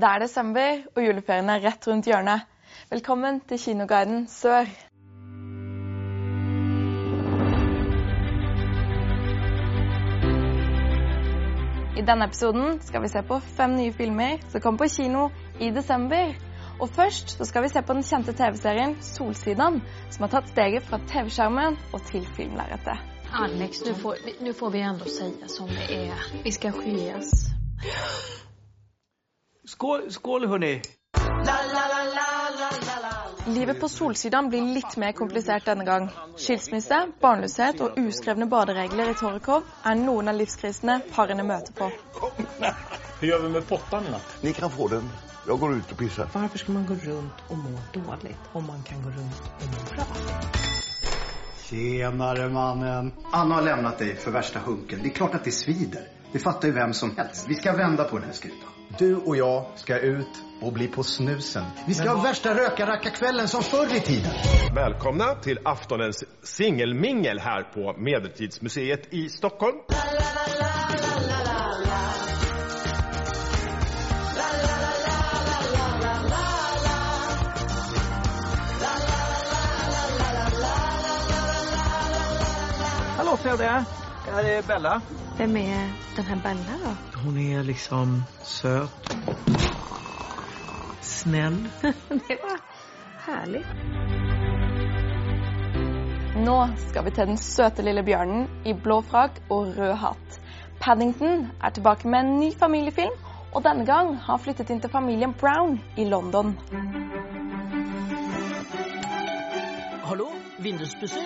Det er desember, og juleferien er rett rundt hjørnet. Velkommen til Kinoguiden Sør. I denne episoden skal vi se på fem nye filmer som kommer på kino i desember. Og først så skal vi se på den kjente TV-serien Solsidan, som har tatt steget fra TV-skjermen og til filmlerretet. Alex, nå får, får vi ändå si som det er. Vi skal skiljas. Skål, skål hörni! Livet på Solsidan blir litt mer komplisert denne gang. Skilsmisse, barnløshet og uskrevne baderegler i Torekov er noen av livskrisene parene møter på. Hva gjør vi med pottene? natt? Ni kan få den. Jeg går ut og pisser. Hvorfor skal man gå rundt og må dårlig om man kan gå rundt og må bra? Tjenare mannen. Anna har forlatt deg for verste hunken. Det er klart at det svider. Det fatter jo hvem som helst. Vi skal vende på denne här skutan. Du och jag ska ut och bli på snusen. Vi ska ha värsta rökarrackarkvällen som förr i tiden. Välkomna till aftonens singelmingel här på Medeltidsmuseet i Stockholm. Hallå Frode! Det här är Bella. Vem är den här Bella då? Hon är liksom söt. Snäll. Det var härligt. Nå skal vi til den søte lille bjørnen i blå frakk og rød hatt. Paddington er tilbake med en ny familiefilm, og denne gang har han flyttet inn til familien Brown i London. Hallo, Vinduspusser?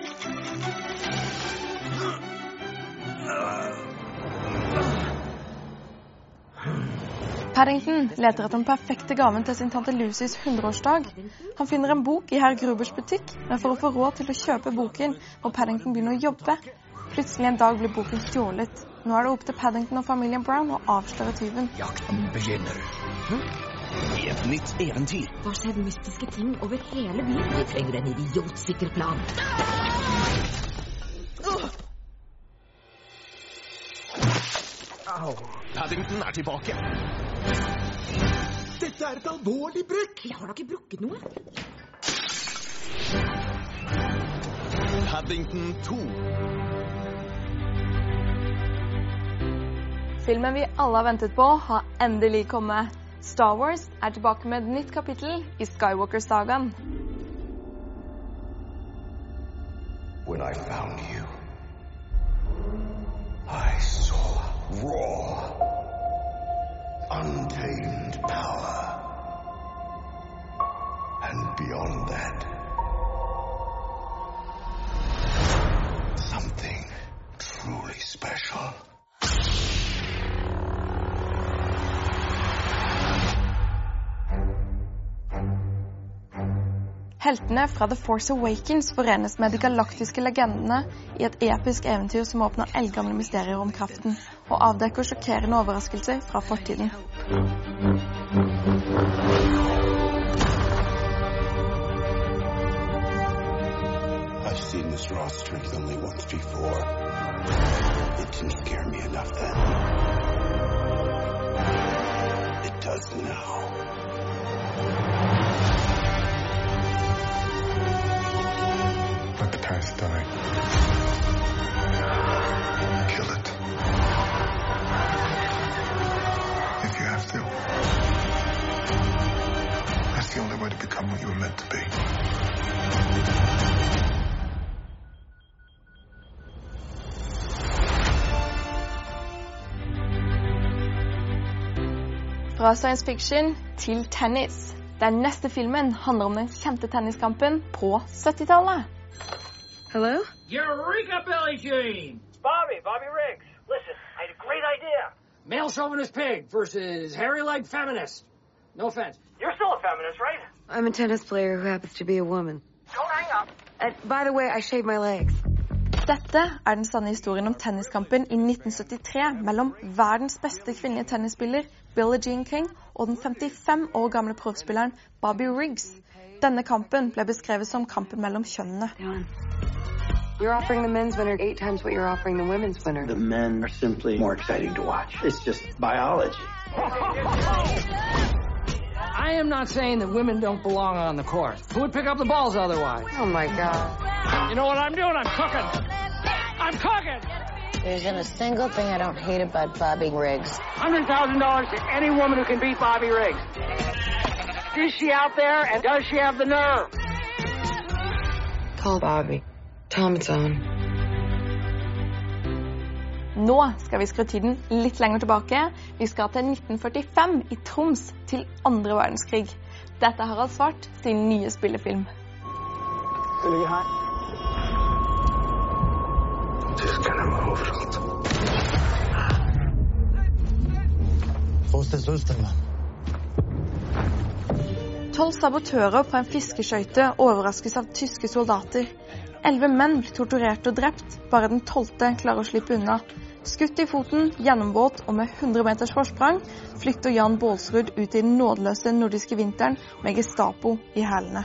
Paddington leter etter den perfekte gaven til sin tante Lucys 100-årsdag. Han finner en bok i herr Grubers butikk, men for å få råd til å kjøpe boken må Paddington begynne å jobbe. Plutselig en dag blir boken stjålet. Nå er det opp til Paddington og familien Brown å avsløre tyven. Jakten begynner. I et nytt eventyr. Hva skjer mystiske ting over hele byen? Vi trenger en idiotsikker plan. Paddington er tilbake. Dette er et alvorlig brekk! Jeg har da ikke brukket noe. Paddington 2. Filmen vi alle har ventet på, har endelig kommet. Star Wars er tilbake med et nytt kapittel i Skywalker-sagaen. When I found you, I saw raw, untamed power. And beyond that, Heltene fra The Force Awakens forenes med de galaktiske legendene i et episk eventyr som åpner eldgamle mysterier om kraften, og avdekker sjokkerende overraskelser fra fortiden. I've seen this raw strength only once before. It didn't scare me enough then. It does now. The only way to become what you were meant to be. Fra science fiction til tennis. Den neste filmen handler om den kjente tenniskampen på 70-tallet. Hello? Eureka, Billy Jean! Bobby, Bobby Riggs. Listen, I had a great idea. Male chauvinist pig versus hairy leg feminist. No offense. You're still a feminist, right? I'm a tennis player who happens to be a woman. Don't hang up. And by the way, I shave my legs. Dette er den sanne historien om tenniskampen i 1973 mellom verdens beste kvinnelige tennisspiller Billie Jean King og den 55 år gamle proffspilleren Bobby Riggs. Denne kampen ble beskrevet som kampen mellom kjønnene. You're offering the men's winner eight times what you're offering the women's winner. The men are simply more exciting to watch. It's just biology. am not saying that women don't belong on the court. Who would pick up the balls otherwise? Oh my God. You know what I'm doing? I'm cooking. I'm cooking. There isn't a single thing I don't hate about Bobby Riggs. $100,000 to any woman who can beat Bobby Riggs. Is she out there and does she have the nerve? Call Bobby. Tell him it's on. Nå skal vi skru tiden litt lenger tilbake. Vi skal til 1945 i Troms, til andre verdenskrig. Dette er Harald Svart sin nye spillefilm. Det ligger her. Tyskerne var overalt. Tolv sabotører på en fiskeskøyte overraskes av tyske soldater. Elleve menn blir torturert og drept, bare den tolvte klarer å slippe unna. Skutt i foten, gjennomvåt og med 100 meters forsprang flykter Jan Baalsrud ut i den nådeløse nordiske vinteren med Gestapo i hælene.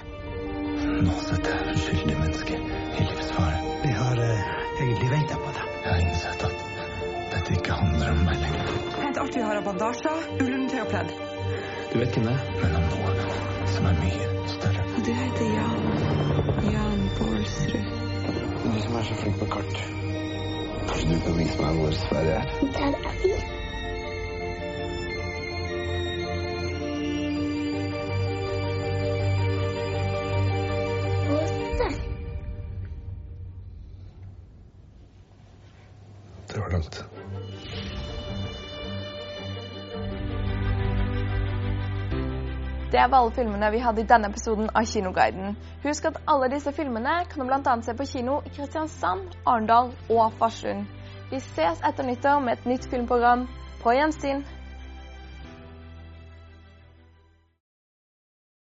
Nå setter jeg uskyldige mennesker i livsfare. Vi har egentlig venta på det. Jeg har innsett at dette ikke handler om meg lenger. Hent alt vi har av bandasjer, ullundertøy og pledd. Du vet hvem det? Men om noe som er mye større. Og du heter Jan. Jan Baalsrud. Du som er så flink på kart. Du kan vise meg hvor Sverige er? Der er vi. Det var langt. Det var alle filmene vi hadde i denne episoden av Kinoguiden. Husk at alle disse filmene kan du bl.a. se på kino i Kristiansand, Arendal og Farsund. Vi ses etter nyttår med et nytt filmprogram. På gjensyn.